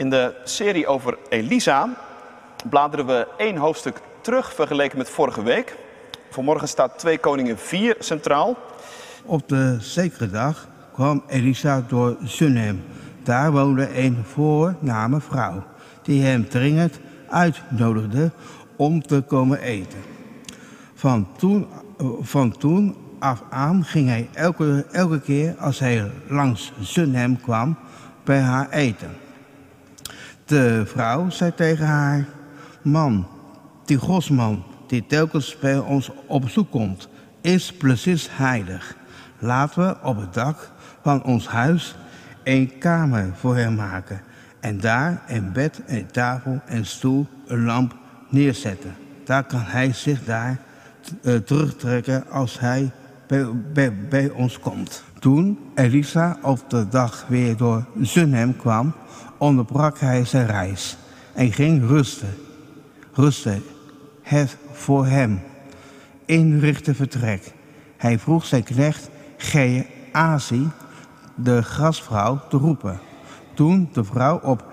In de serie over Elisa bladeren we één hoofdstuk terug vergeleken met vorige week. Vanmorgen staat 2 Koningen 4 centraal. Op de zekere dag kwam Elisa door Sunem. Daar woonde een voorname vrouw die hem dringend uitnodigde om te komen eten. Van toen, van toen af aan ging hij elke, elke keer als hij langs Sunhem kwam bij haar eten. De vrouw zei tegen haar, man, die godsman die telkens bij ons op bezoek komt, is precies heilig. Laten we op het dak van ons huis een kamer voor hem maken en daar een bed, een tafel, een stoel, een lamp neerzetten. Daar kan hij zich daar uh, terugtrekken als hij bij, ons komt. Toen Elisa op de dag weer door Sunhem kwam, onderbrak hij zijn reis en ging rusten. Rusten, het voor hem inrichte vertrek. Hij vroeg zijn knecht Geazi, de grasvrouw, te roepen. Toen de vrouw op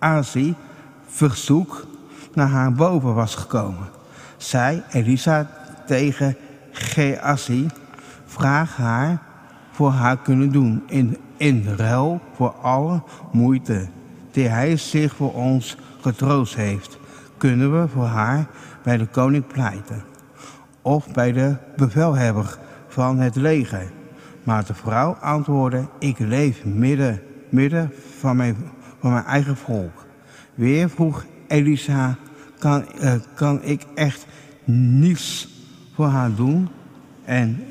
Geazi verzoek naar haar boven was gekomen, zei Elisa tegen Geazi, vraag haar voor haar kunnen doen in, in ruil voor alle moeite die hij zich voor ons getroost heeft, kunnen we voor haar bij de koning pleiten of bij de bevelhebber van het leger. Maar de vrouw antwoordde, ik leef midden, midden van, mijn, van mijn eigen volk. Weer vroeg Elisa, kan, uh, kan ik echt niets doen? En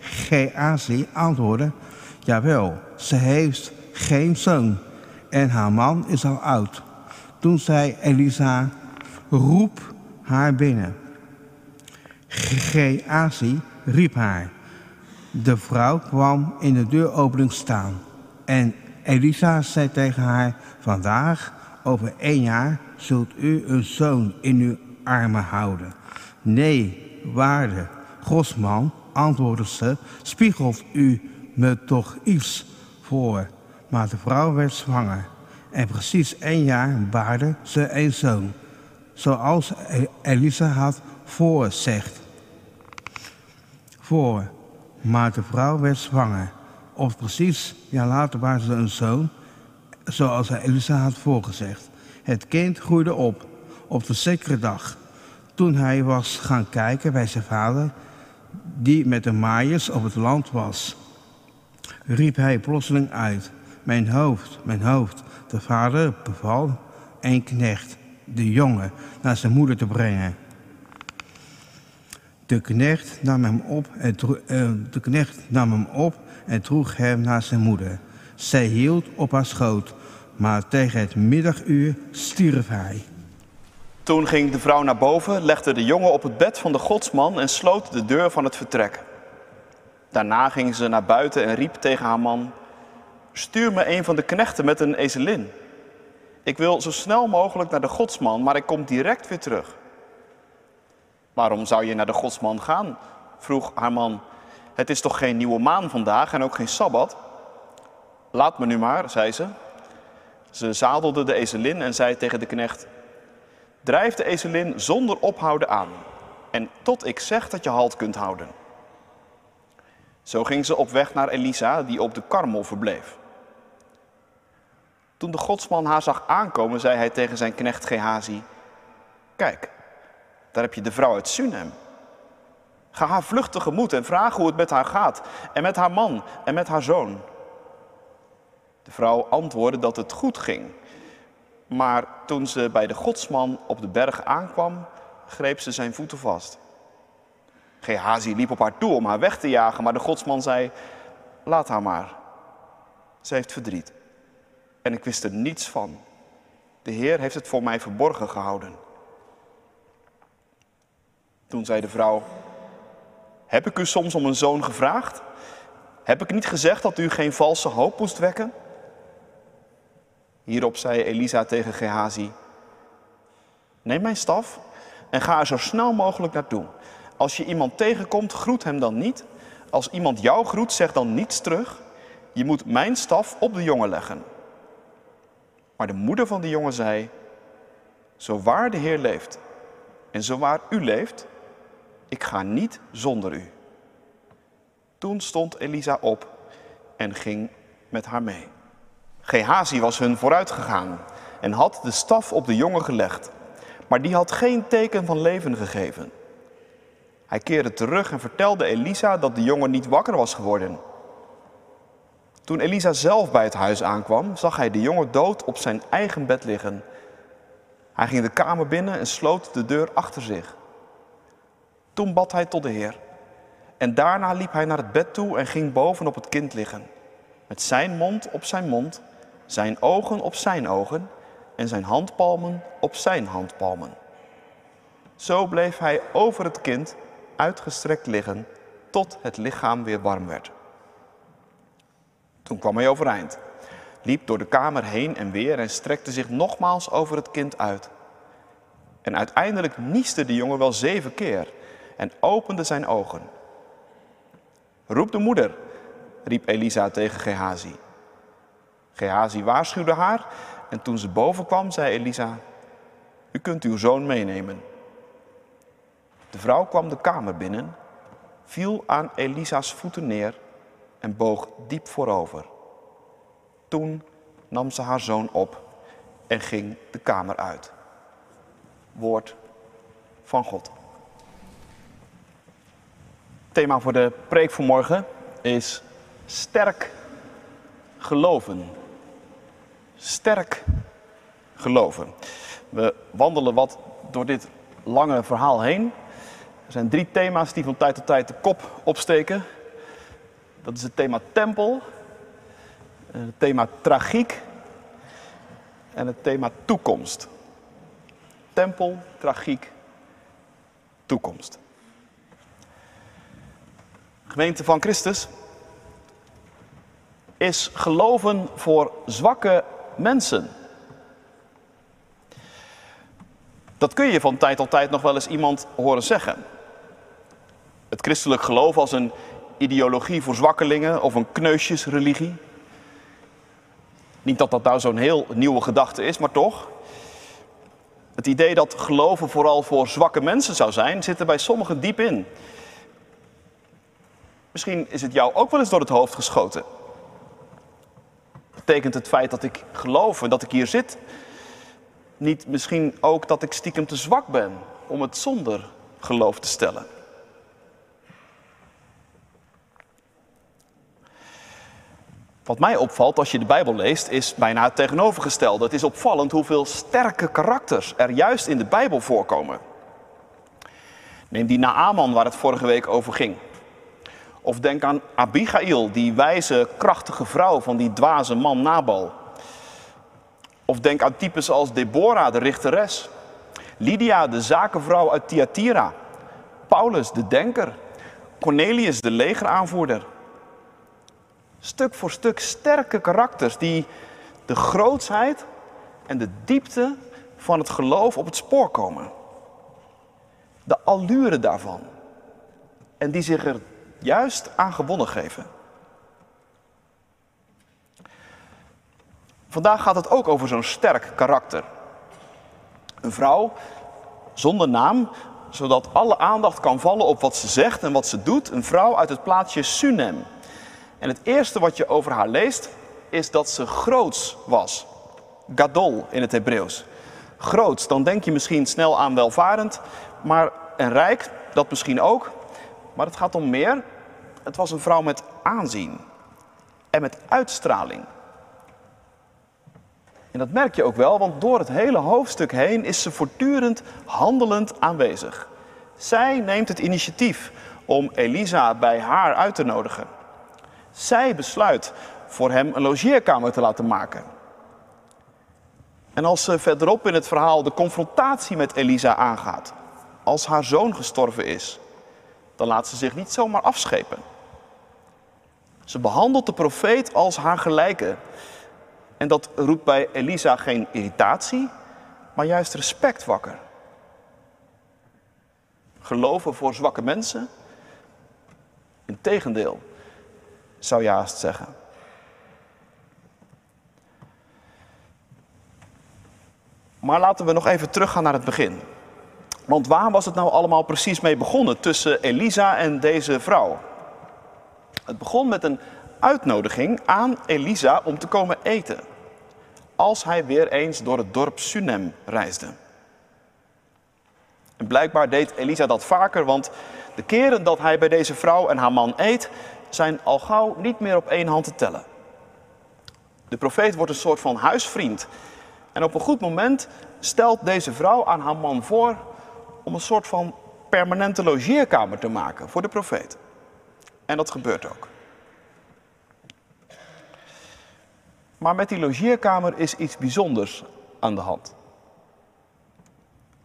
Geazi antwoordde, jawel, ze heeft geen zoon en haar man is al oud. Toen zei Elisa, roep haar binnen. Geazi riep haar. De vrouw kwam in de deuropening staan. En Elisa zei tegen haar, vandaag, over één jaar, zult u een zoon in uw armen houden. Nee, waarde, godsman, antwoordde ze, spiegelt u me toch iets voor. Maar de vrouw werd zwanger. En precies één jaar baarde ze een zoon. Zoals Elisa had voorzegd. Voor. Maar de vrouw werd zwanger. Of precies jaar later baarde ze een zoon. Zoals Elisa had voorgezegd. Het kind groeide op. Op de zekere dag. Toen hij was gaan kijken bij zijn vader. Die met de maaiers op het land was. Riep hij plotseling uit. Mijn hoofd, mijn hoofd. De vader beval een knecht, de jongen, naar zijn moeder te brengen. De knecht nam hem op en, uh, de knecht nam hem op en droeg hem naar zijn moeder. Zij hield op haar schoot, maar tegen het middaguur stierf hij. Toen ging de vrouw naar boven, legde de jongen op het bed van de godsman en sloot de deur van het vertrek. Daarna ging ze naar buiten en riep tegen haar man: Stuur me een van de knechten met een ezelin. Ik wil zo snel mogelijk naar de godsman, maar ik kom direct weer terug. Waarom zou je naar de godsman gaan? vroeg haar man. Het is toch geen nieuwe maan vandaag en ook geen sabbat? Laat me nu maar, zei ze. Ze zadelde de ezelin en zei tegen de knecht: Drijf de ezelin zonder ophouden aan, en tot ik zeg dat je halt kunt houden. Zo ging ze op weg naar Elisa, die op de karmel verbleef. Toen de godsman haar zag aankomen, zei hij tegen zijn knecht Gehazi: Kijk, daar heb je de vrouw uit Sunem. Ga haar vlucht tegemoet en vraag hoe het met haar gaat, en met haar man en met haar zoon. De vrouw antwoordde dat het goed ging. Maar toen ze bij de godsman op de berg aankwam, greep ze zijn voeten vast. Gehazi liep op haar toe om haar weg te jagen, maar de godsman zei: Laat haar maar. Ze heeft verdriet. En ik wist er niets van. De Heer heeft het voor mij verborgen gehouden. Toen zei de vrouw: Heb ik u soms om een zoon gevraagd? Heb ik niet gezegd dat u geen valse hoop moest wekken? Hierop zei Elisa tegen Gehazi: Neem mijn staf en ga er zo snel mogelijk naartoe. Als je iemand tegenkomt, groet hem dan niet. Als iemand jou groet, zeg dan niets terug. je moet mijn staf op de jongen leggen. Maar de moeder van de jongen zei, zo waar de Heer leeft en zo waar u leeft, ik ga niet zonder u. Toen stond Elisa op en ging met haar mee. Gehazi was hun vooruit gegaan en had de staf op de jongen gelegd, maar die had geen teken van leven gegeven. Hij keerde terug en vertelde Elisa dat de jongen niet wakker was geworden. Toen Elisa zelf bij het huis aankwam, zag hij de jongen dood op zijn eigen bed liggen. Hij ging de kamer binnen en sloot de deur achter zich. Toen bad hij tot de Heer. En daarna liep hij naar het bed toe en ging boven op het kind liggen. Met zijn mond op zijn mond, zijn ogen op zijn ogen en zijn handpalmen op zijn handpalmen. Zo bleef hij over het kind uitgestrekt liggen tot het lichaam weer warm werd. Toen kwam hij overeind, liep door de kamer heen en weer en strekte zich nogmaals over het kind uit. En uiteindelijk nieste de jongen wel zeven keer en opende zijn ogen. Roep de moeder, riep Elisa tegen Gehazi. Gehazi waarschuwde haar en toen ze boven kwam, zei Elisa, u kunt uw zoon meenemen. De vrouw kwam de kamer binnen, viel aan Elisa's voeten neer en boog diep voorover. Toen nam ze haar zoon op en ging de kamer uit. Woord van God. Thema voor de preek van morgen is sterk geloven. Sterk geloven. We wandelen wat door dit lange verhaal heen. Er zijn drie thema's die van tijd tot tijd de kop opsteken. Dat is het thema tempel, het thema tragiek en het thema toekomst. Tempel, tragiek, toekomst. Gemeente van Christus is geloven voor zwakke mensen. Dat kun je van tijd tot tijd nog wel eens iemand horen zeggen. Het christelijk geloof als een ideologie voor zwakkelingen of een kneusjesreligie. Niet dat dat nou zo'n heel nieuwe gedachte is, maar toch. Het idee dat geloven vooral voor zwakke mensen zou zijn, zit er bij sommigen diep in. Misschien is het jou ook wel eens door het hoofd geschoten. Betekent het feit dat ik geloof en dat ik hier zit, niet misschien ook dat ik stiekem te zwak ben om het zonder geloof te stellen? Wat mij opvalt als je de Bijbel leest, is bijna het tegenovergestelde. Het is opvallend hoeveel sterke karakters er juist in de Bijbel voorkomen. Neem die Naaman waar het vorige week over ging. Of denk aan Abigail, die wijze, krachtige vrouw van die dwaze man Nabal. Of denk aan types als Deborah, de richteres. Lydia, de zakenvrouw uit Thyatira. Paulus, de denker. Cornelius, de legeraanvoerder stuk voor stuk sterke karakters die de grootsheid en de diepte van het geloof op het spoor komen. De allure daarvan. En die zich er juist aan gewonnen geven. Vandaag gaat het ook over zo'n sterk karakter. Een vrouw zonder naam, zodat alle aandacht kan vallen op wat ze zegt en wat ze doet. Een vrouw uit het plaatsje Sunem. En het eerste wat je over haar leest, is dat ze groots was. Gadol in het Hebreeuws. Groots, dan denk je misschien snel aan welvarend, maar en rijk, dat misschien ook. Maar het gaat om meer. Het was een vrouw met aanzien en met uitstraling. En dat merk je ook wel, want door het hele hoofdstuk heen is ze voortdurend handelend aanwezig. Zij neemt het initiatief om Elisa bij haar uit te nodigen. Zij besluit voor hem een logeerkamer te laten maken. En als ze verderop in het verhaal de confrontatie met Elisa aangaat, als haar zoon gestorven is, dan laat ze zich niet zomaar afschepen. Ze behandelt de profeet als haar gelijke. En dat roept bij Elisa geen irritatie, maar juist respect wakker. Geloven voor zwakke mensen? Integendeel, zou je zeggen. Maar laten we nog even teruggaan naar het begin. Want waar was het nou allemaal precies mee begonnen tussen Elisa en deze vrouw? Het begon met een uitnodiging aan Elisa om te komen eten. Als hij weer eens door het dorp Sunem reisde. En blijkbaar deed Elisa dat vaker, want de keren dat hij bij deze vrouw en haar man eet, zijn al gauw niet meer op één hand te tellen. De profeet wordt een soort van huisvriend. En op een goed moment stelt deze vrouw aan haar man voor om een soort van permanente logeerkamer te maken voor de profeet. En dat gebeurt ook. Maar met die logeerkamer is iets bijzonders aan de hand.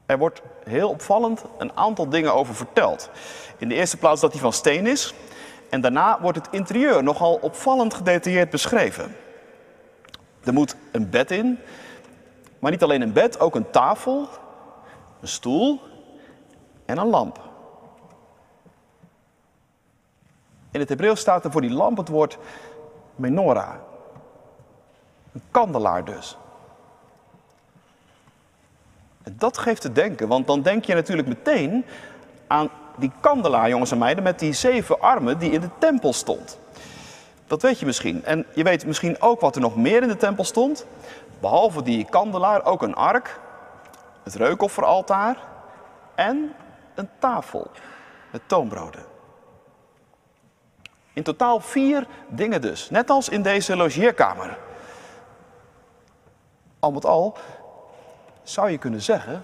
Er wordt heel opvallend een aantal dingen over verteld. In de eerste plaats dat hij van steen is. En daarna wordt het interieur nogal opvallend gedetailleerd beschreven. Er moet een bed in, maar niet alleen een bed, ook een tafel, een stoel en een lamp. In het Hebreeuws staat er voor die lamp het woord menorah. Een kandelaar dus. En dat geeft te denken, want dan denk je natuurlijk meteen aan die kandelaar, jongens en meiden, met die zeven armen die in de tempel stond. Dat weet je misschien. En je weet misschien ook wat er nog meer in de tempel stond. Behalve die kandelaar ook een ark, het reukofferaltaar en een tafel met toonbroden. In totaal vier dingen dus, net als in deze logeerkamer. Al met al zou je kunnen zeggen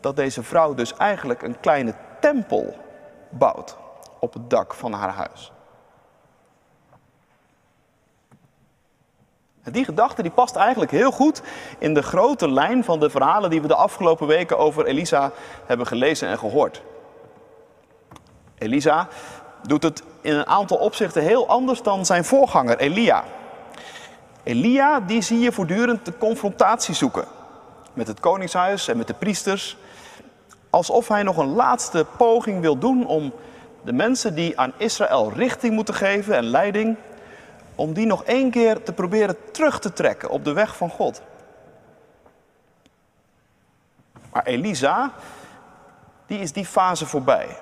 dat deze vrouw dus eigenlijk een kleine tempel bouwt op het dak van haar huis. En die gedachte die past eigenlijk heel goed in de grote lijn van de verhalen die we de afgelopen weken over Elisa hebben gelezen en gehoord. Elisa doet het in een aantal opzichten heel anders dan zijn voorganger Elia. Elia die zie je voortdurend de confrontatie zoeken met het koningshuis en met de priesters, alsof hij nog een laatste poging wil doen om de mensen die aan Israël richting moeten geven en leiding om die nog één keer te proberen terug te trekken op de weg van God. Maar Elisa, die is die fase voorbij.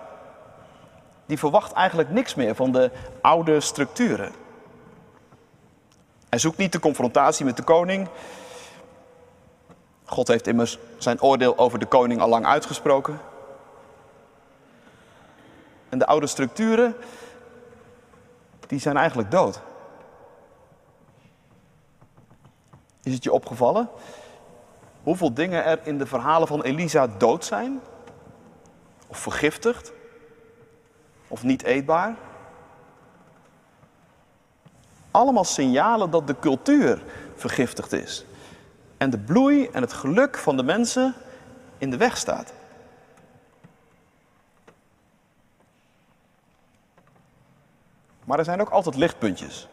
Die verwacht eigenlijk niks meer van de oude structuren. Hij zoekt niet de confrontatie met de koning. God heeft immers zijn oordeel over de koning al lang uitgesproken. En de oude structuren, die zijn eigenlijk dood. Is het je opgevallen hoeveel dingen er in de verhalen van Elisa dood zijn? Of vergiftigd? Of niet eetbaar? Allemaal signalen dat de cultuur vergiftigd is. En de bloei en het geluk van de mensen in de weg staat. Maar er zijn ook altijd lichtpuntjes.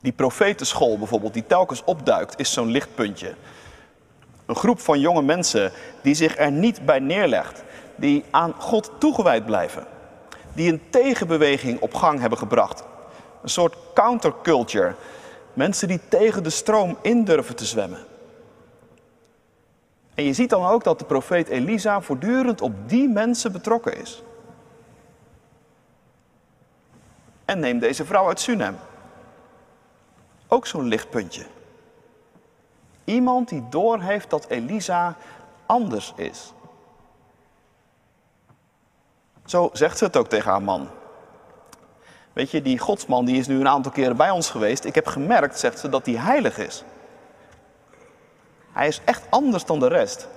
Die profetenschool bijvoorbeeld, die telkens opduikt, is zo'n lichtpuntje. Een groep van jonge mensen die zich er niet bij neerlegt, die aan God toegewijd blijven, die een tegenbeweging op gang hebben gebracht. Een soort counterculture. Mensen die tegen de stroom in durven te zwemmen. En je ziet dan ook dat de profeet Elisa voortdurend op die mensen betrokken is. En neem deze vrouw uit Sunem. Ook zo'n lichtpuntje. Iemand die doorheeft dat Elisa anders is. Zo zegt ze het ook tegen haar man. Weet je, die godsman die is nu een aantal keren bij ons geweest. Ik heb gemerkt, zegt ze, dat hij heilig is. Hij is echt anders dan de rest.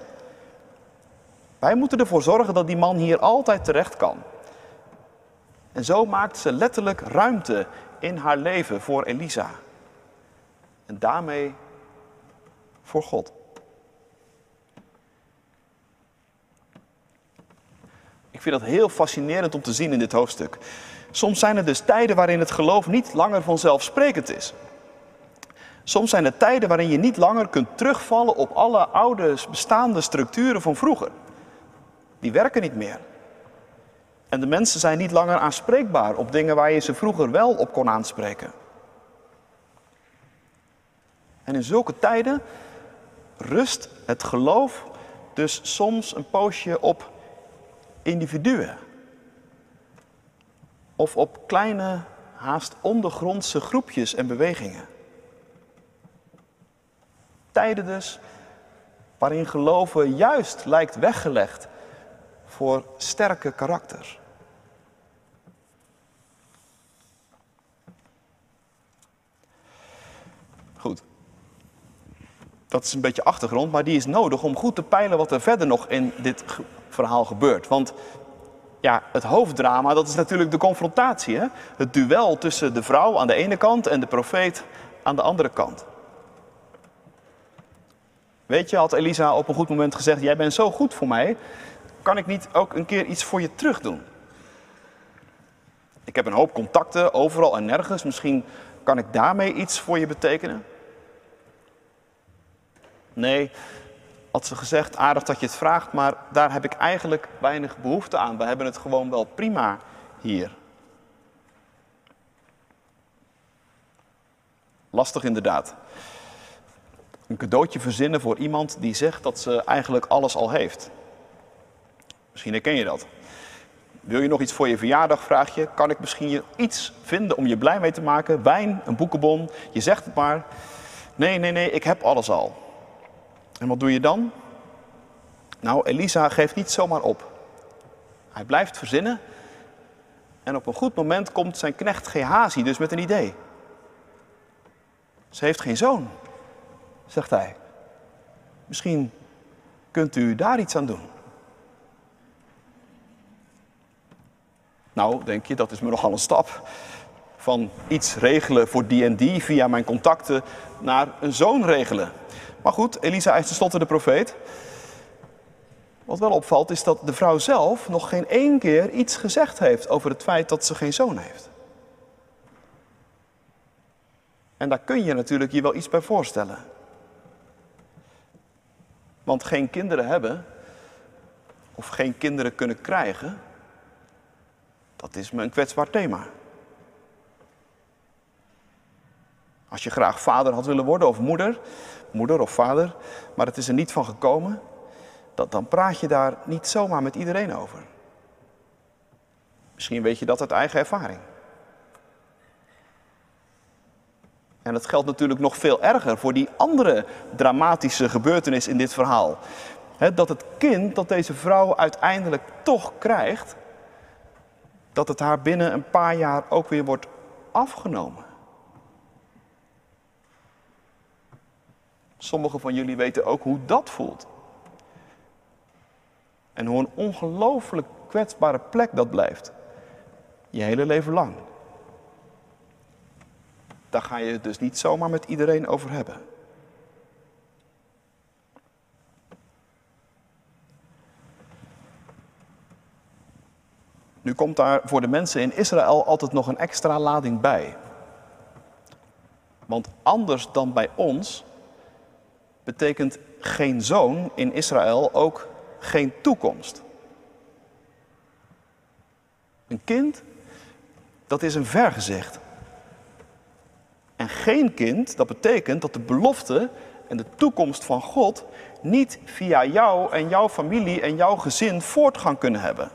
Wij moeten ervoor zorgen dat die man hier altijd terecht kan. En zo maakt ze letterlijk ruimte in haar leven voor Elisa. En daarmee voor God. Vind dat heel fascinerend om te zien in dit hoofdstuk. Soms zijn er dus tijden waarin het geloof niet langer vanzelfsprekend is. Soms zijn er tijden waarin je niet langer kunt terugvallen op alle oude bestaande structuren van vroeger. Die werken niet meer. En de mensen zijn niet langer aanspreekbaar op dingen waar je ze vroeger wel op kon aanspreken. En in zulke tijden, rust het geloof dus soms een poosje op individuen. Of op kleine, haast ondergrondse groepjes en bewegingen. Tijden dus waarin geloven juist lijkt weggelegd voor sterke karakters. Goed. Dat is een beetje achtergrond, maar die is nodig om goed te peilen wat er verder nog in dit verhaal gebeurt. Want ja, het hoofddrama, dat is natuurlijk de confrontatie. Hè? Het duel tussen de vrouw aan de ene kant en de profeet aan de andere kant. Weet je, had Elisa op een goed moment gezegd: Jij bent zo goed voor mij, kan ik niet ook een keer iets voor je terug doen? Ik heb een hoop contacten overal en nergens. Misschien kan ik daarmee iets voor je betekenen. Nee, had ze gezegd, aardig dat je het vraagt, maar daar heb ik eigenlijk weinig behoefte aan. We hebben het gewoon wel prima hier. Lastig inderdaad. Een cadeautje verzinnen voor iemand die zegt dat ze eigenlijk alles al heeft. Misschien herken je dat. Wil je nog iets voor je verjaardag, vraag je. Kan ik misschien iets vinden om je blij mee te maken? Wijn, een boekenbon, je zegt het maar. Nee, nee, nee, ik heb alles al. En wat doe je dan? Nou, Elisa geeft niet zomaar op. Hij blijft verzinnen. En op een goed moment komt zijn knecht Gehazi dus met een idee. Ze heeft geen zoon, zegt hij. Misschien kunt u daar iets aan doen. Nou, denk je, dat is me nogal een stap. Van iets regelen voor die en die via mijn contacten naar een zoon regelen. Maar goed, Elisa is tenslotte de profeet. Wat wel opvalt is dat de vrouw zelf nog geen één keer iets gezegd heeft over het feit dat ze geen zoon heeft. En daar kun je natuurlijk je wel iets bij voorstellen. Want geen kinderen hebben, of geen kinderen kunnen krijgen, dat is me een kwetsbaar thema. Als je graag vader had willen worden of moeder, moeder of vader, maar het is er niet van gekomen, dat, dan praat je daar niet zomaar met iedereen over. Misschien weet je dat uit eigen ervaring. En dat geldt natuurlijk nog veel erger voor die andere dramatische gebeurtenis in dit verhaal. dat het kind dat deze vrouw uiteindelijk toch krijgt, dat het haar binnen een paar jaar ook weer wordt afgenomen. Sommigen van jullie weten ook hoe dat voelt. En hoe een ongelooflijk kwetsbare plek dat blijft. Je hele leven lang. Daar ga je het dus niet zomaar met iedereen over hebben. Nu komt daar voor de mensen in Israël altijd nog een extra lading bij. Want anders dan bij ons betekent geen zoon in Israël ook geen toekomst. Een kind, dat is een vergezicht. En geen kind, dat betekent dat de belofte en de toekomst van God niet via jou en jouw familie en jouw gezin voortgang kunnen hebben.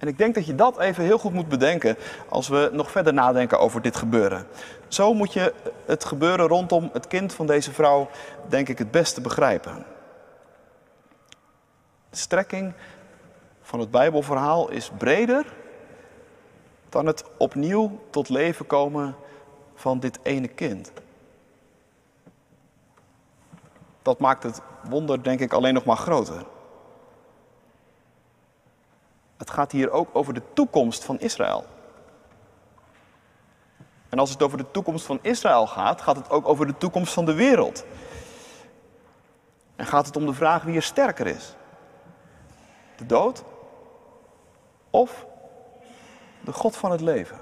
En ik denk dat je dat even heel goed moet bedenken als we nog verder nadenken over dit gebeuren. Zo moet je het gebeuren rondom het kind van deze vrouw, denk ik, het beste begrijpen. De strekking van het Bijbelverhaal is breder dan het opnieuw tot leven komen van dit ene kind. Dat maakt het wonder, denk ik, alleen nog maar groter. Het gaat hier ook over de toekomst van Israël. En als het over de toekomst van Israël gaat, gaat het ook over de toekomst van de wereld. En gaat het om de vraag wie er sterker is: de dood of de God van het leven?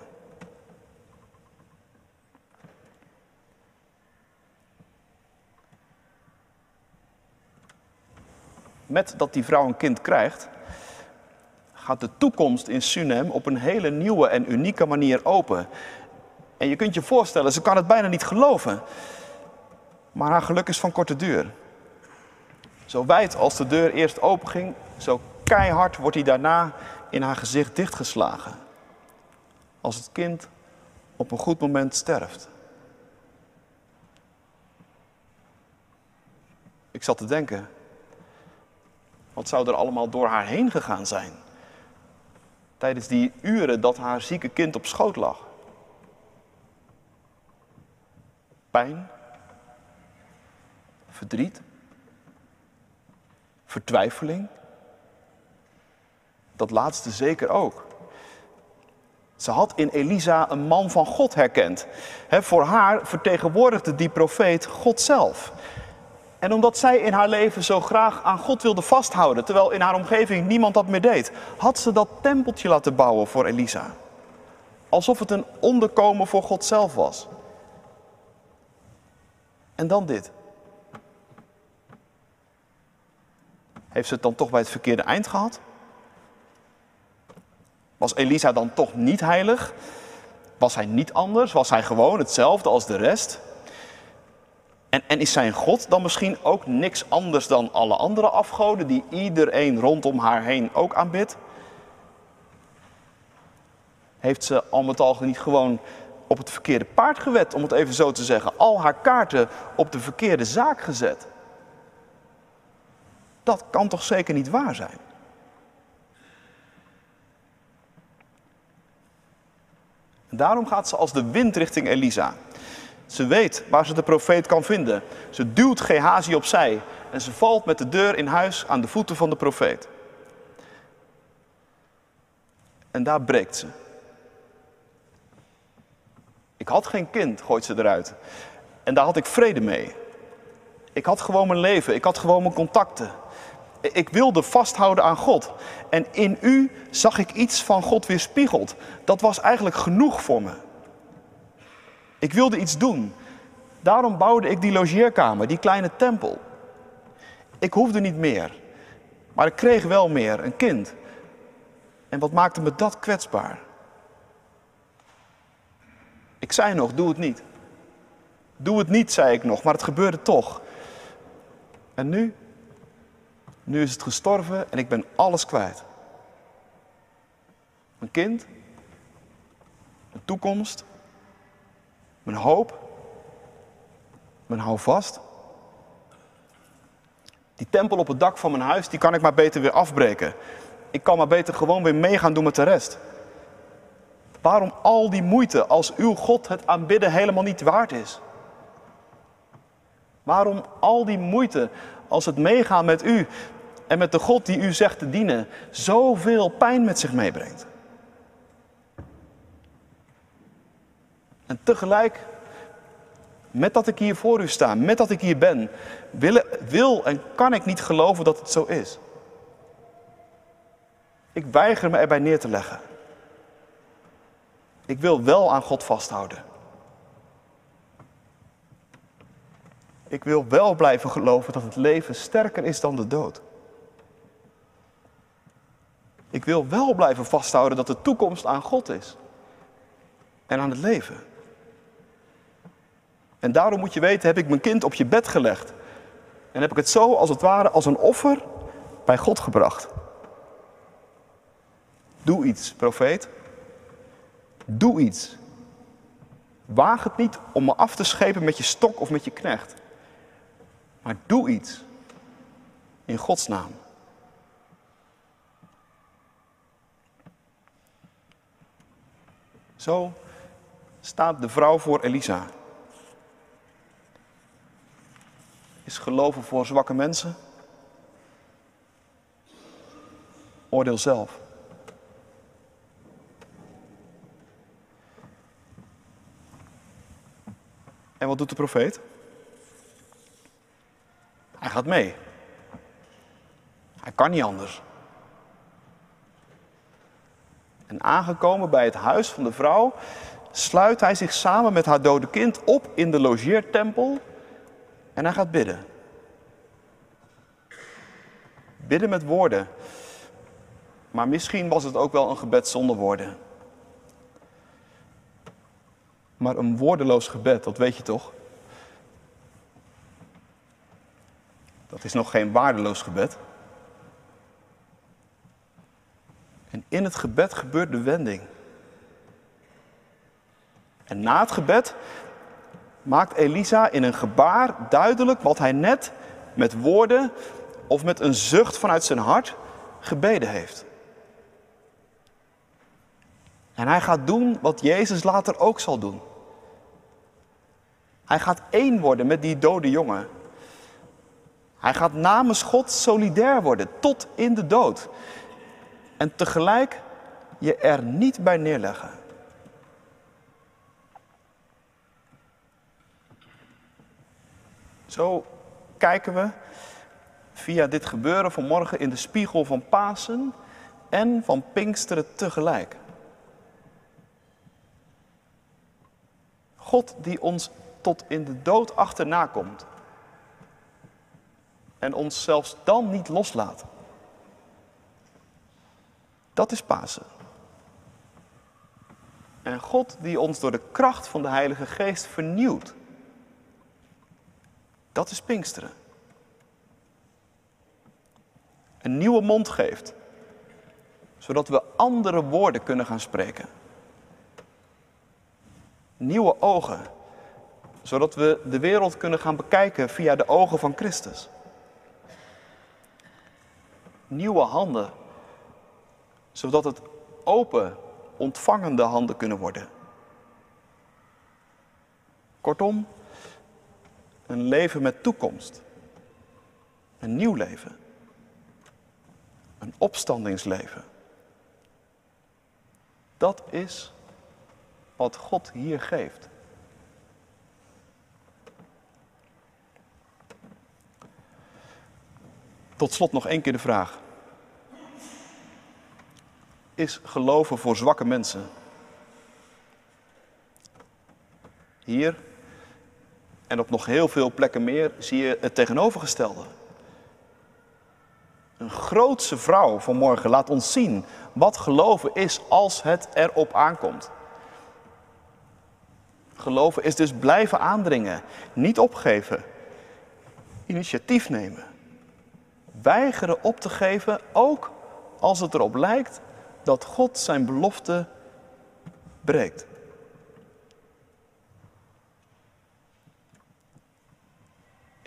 Met dat die vrouw een kind krijgt, gaat de toekomst in Sunem op een hele nieuwe en unieke manier open. En je kunt je voorstellen, ze kan het bijna niet geloven. Maar haar geluk is van korte duur. Zo wijd als de deur eerst openging, zo keihard wordt hij daarna in haar gezicht dichtgeslagen. Als het kind op een goed moment sterft. Ik zat te denken, wat zou er allemaal door haar heen gegaan zijn? Tijdens die uren dat haar zieke kind op schoot lag. Pijn, verdriet, vertwijfeling. Dat laatste zeker ook. Ze had in Elisa een man van God herkend. voor haar vertegenwoordigde die profeet God zelf. En omdat zij in haar leven zo graag aan God wilde vasthouden, terwijl in haar omgeving niemand dat meer deed, had ze dat tempeltje laten bouwen voor Elisa. Alsof het een onderkomen voor God zelf was. En dan dit. Heeft ze het dan toch bij het verkeerde eind gehad? Was Elisa dan toch niet heilig? Was hij niet anders? Was hij gewoon hetzelfde als de rest? En, en is zijn God dan misschien ook niks anders dan alle andere afgoden die iedereen rondom haar heen ook aanbidt? Heeft ze al met al niet gewoon op het verkeerde paard gewet, om het even zo te zeggen, al haar kaarten op de verkeerde zaak gezet? Dat kan toch zeker niet waar zijn? En daarom gaat ze als de wind richting Elisa. Ze weet waar ze de profeet kan vinden. Ze duwt Gehazi opzij en ze valt met de deur in huis aan de voeten van de profeet. En daar breekt ze. Ik had geen kind, gooit ze eruit. En daar had ik vrede mee. Ik had gewoon mijn leven, ik had gewoon mijn contacten. Ik wilde vasthouden aan God. En in u zag ik iets van God weerspiegeld. Dat was eigenlijk genoeg voor me. Ik wilde iets doen. Daarom bouwde ik die logeerkamer, die kleine tempel. Ik hoefde niet meer, maar ik kreeg wel meer, een kind. En wat maakte me dat kwetsbaar? Ik zei nog, doe het niet. Doe het niet, zei ik nog, maar het gebeurde toch. En nu? Nu is het gestorven en ik ben alles kwijt. Mijn kind, mijn toekomst, mijn hoop, mijn houvast. Die tempel op het dak van mijn huis, die kan ik maar beter weer afbreken. Ik kan maar beter gewoon weer meegaan doen met de rest. Waarom al die moeite als uw God het aanbidden helemaal niet waard is? Waarom al die moeite als het meegaan met u en met de God die u zegt te dienen zoveel pijn met zich meebrengt? En tegelijk, met dat ik hier voor u sta, met dat ik hier ben, wil, wil en kan ik niet geloven dat het zo is. Ik weiger me erbij neer te leggen. Ik wil wel aan God vasthouden. Ik wil wel blijven geloven dat het leven sterker is dan de dood. Ik wil wel blijven vasthouden dat de toekomst aan God is en aan het leven. En daarom moet je weten, heb ik mijn kind op je bed gelegd. En heb ik het zo als het ware als een offer bij God gebracht. Doe iets, profeet. Doe iets. Waag het niet om me af te schepen met je stok of met je knecht. Maar doe iets. In Gods naam. Zo staat de vrouw voor Elisa. Is geloven voor zwakke mensen? Oordeel zelf. En wat doet de profeet? Hij gaat mee. Hij kan niet anders. En aangekomen bij het huis van de vrouw, sluit hij zich samen met haar dode kind op in de logeertempel en hij gaat bidden. Bidden met woorden. Maar misschien was het ook wel een gebed zonder woorden. Maar een woordeloos gebed, dat weet je toch? Dat is nog geen waardeloos gebed. En in het gebed gebeurt de wending. En na het gebed maakt Elisa in een gebaar duidelijk wat hij net met woorden of met een zucht vanuit zijn hart gebeden heeft. En hij gaat doen wat Jezus later ook zal doen. Hij gaat één worden met die dode jongen. Hij gaat namens God solidair worden tot in de dood. En tegelijk je er niet bij neerleggen. Zo kijken we via dit gebeuren vanmorgen in de spiegel van Pasen en van Pinksteren tegelijk. God die ons tot in de dood achterna komt en ons zelfs dan niet loslaat. Dat is Pasen. En God die ons door de kracht van de Heilige Geest vernieuwt. Dat is Pinksteren. Een nieuwe mond geeft, zodat we andere woorden kunnen gaan spreken. Nieuwe ogen, zodat we de wereld kunnen gaan bekijken via de ogen van Christus. Nieuwe handen, zodat het open, ontvangende handen kunnen worden. Kortom, een leven met toekomst. Een nieuw leven. Een opstandingsleven. Dat is wat God hier geeft. Tot slot nog één keer de vraag. Is geloven voor zwakke mensen? Hier en op nog heel veel plekken meer zie je het tegenovergestelde. Een grootse vrouw van morgen laat ons zien wat geloven is als het erop aankomt. Geloven is dus blijven aandringen, niet opgeven, initiatief nemen. Weigeren op te geven, ook als het erop lijkt dat God zijn belofte breekt.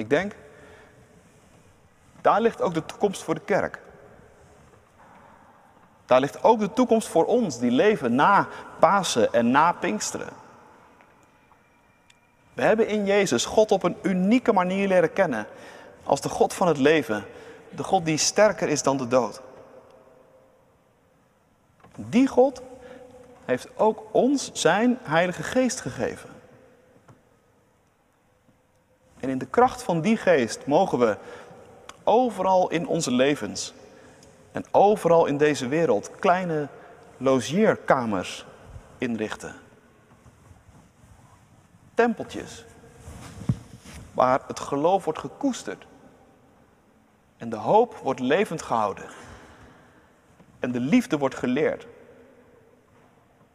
Ik denk, daar ligt ook de toekomst voor de kerk. Daar ligt ook de toekomst voor ons die leven na Pasen en na Pinksteren. We hebben in Jezus God op een unieke manier leren kennen als de God van het leven, de God die sterker is dan de dood. Die God heeft ook ons zijn Heilige Geest gegeven. En in de kracht van die geest mogen we overal in onze levens en overal in deze wereld kleine logeerkamers inrichten. Tempeltjes waar het geloof wordt gekoesterd en de hoop wordt levend gehouden en de liefde wordt geleerd.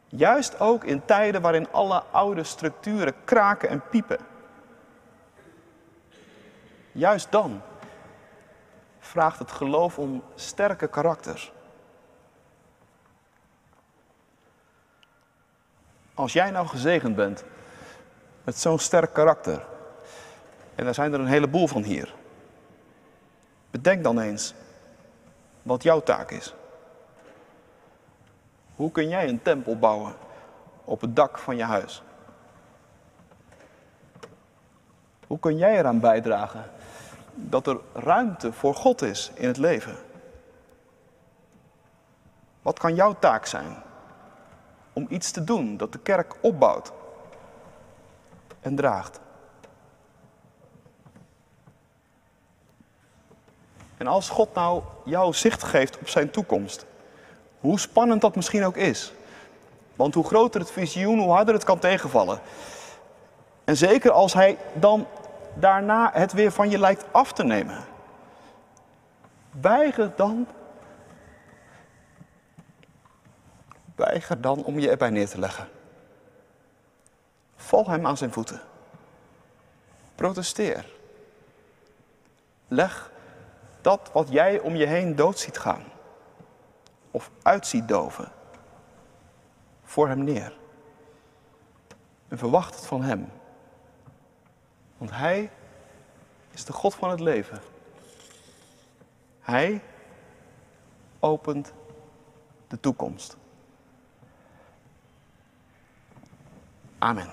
Juist ook in tijden waarin alle oude structuren kraken en piepen. Juist dan vraagt het geloof om sterke karakters. Als jij nou gezegend bent met zo'n sterk karakter, en daar zijn er een heleboel van hier, bedenk dan eens wat jouw taak is. Hoe kun jij een tempel bouwen op het dak van je huis? Hoe kun jij eraan bijdragen dat er ruimte voor God is in het leven? Wat kan jouw taak zijn om iets te doen dat de kerk opbouwt en draagt? En als God nou jou zicht geeft op zijn toekomst, hoe spannend dat misschien ook is. Want hoe groter het visioen, hoe harder het kan tegenvallen. En zeker als hij dan daarna het weer van je lijkt af te nemen. Weiger dan. Weiger dan om je erbij neer te leggen. Val hem aan zijn voeten. Protesteer. Leg dat wat jij om je heen dood ziet gaan of uit ziet doven voor Hem neer. En verwacht het van Hem. Want Hij is de God van het leven. Hij opent de toekomst. Amen.